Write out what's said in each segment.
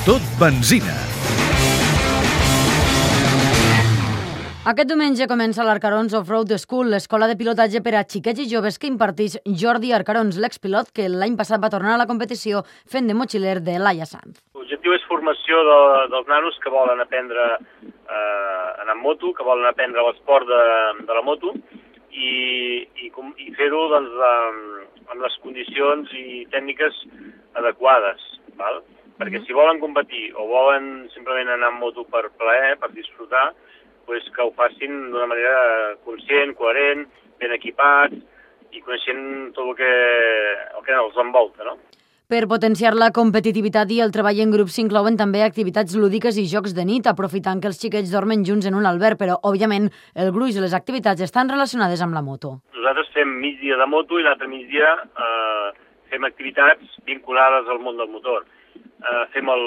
Tot benzina. Aquest diumenge comença l'Arcarons Off-Road School, l'escola de pilotatge per a xiquets i joves que imparteix Jordi Arcarons, l'expilot que l'any passat va tornar a la competició fent de motxiler de Laia Sanz. L'objectiu és formació de, dels nanos que volen aprendre eh, anar amb moto, que volen aprendre l'esport de, de la moto i, i, i fer-ho doncs, amb, amb les condicions i tècniques adequades. Val? Perquè si volen competir o volen simplement anar amb moto per plaer, per disfrutar, pues que ho facin d'una manera conscient, coherent, ben equipats i coneixent tot el que, el que els envolta, no? Per potenciar la competitivitat i el treball en grup s'inclouen també activitats lúdiques i jocs de nit, aprofitant que els xiquets dormen junts en un alberg, però, òbviament, el gruix i les activitats estan relacionades amb la moto. Nosaltres fem migdia de moto i l'altre migdia eh, fem activitats vinculades al món del motor. Eh, fem el,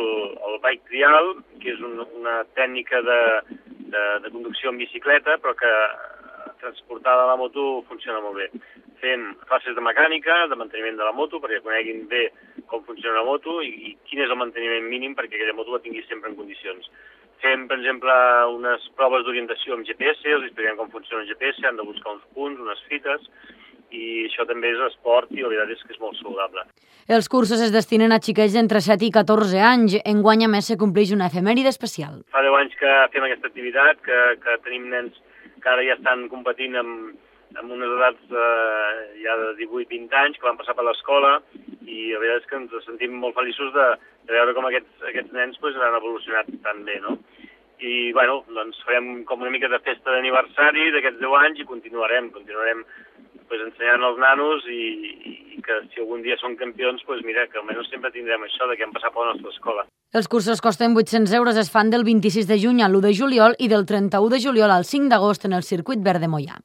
el bike trial, que és un, una tècnica de, de, de conducció en bicicleta, però que eh, transportada a la moto funciona molt bé. Fem classes de mecànica, de manteniment de la moto, perquè coneguin bé com funciona la moto i, i quin és el manteniment mínim perquè aquella moto la tingui sempre en condicions. Fem, per exemple, unes proves d'orientació amb GPS, els expliquem com funciona el GPS, han de buscar uns punts, unes fites, i això també és esport i la veritat és que és molt saludable. Els cursos es destinen a xiquets d'entre 7 i 14 anys. Enguany, a més, se compleix una efemèride especial. Fa 10 anys que fem aquesta activitat, que, que tenim nens que ara ja estan competint amb, amb unes edats eh, ja de 18-20 anys, que van passar per l'escola, i la veritat és que ens sentim molt feliços de, de veure com aquests, aquests nens pues, han evolucionat tan bé, no? I, bueno, doncs farem com una mica de festa d'aniversari d'aquests 10 anys i continuarem, continuarem pues, ensenyant als nanos i, i, que si algun dia són campions, pues, mira, que almenys sempre tindrem això de que han passat per la nostra escola. Els cursos costen 800 euros, es fan del 26 de juny a l'1 de juliol i del 31 de juliol al 5 d'agost en el circuit verd de Mollà.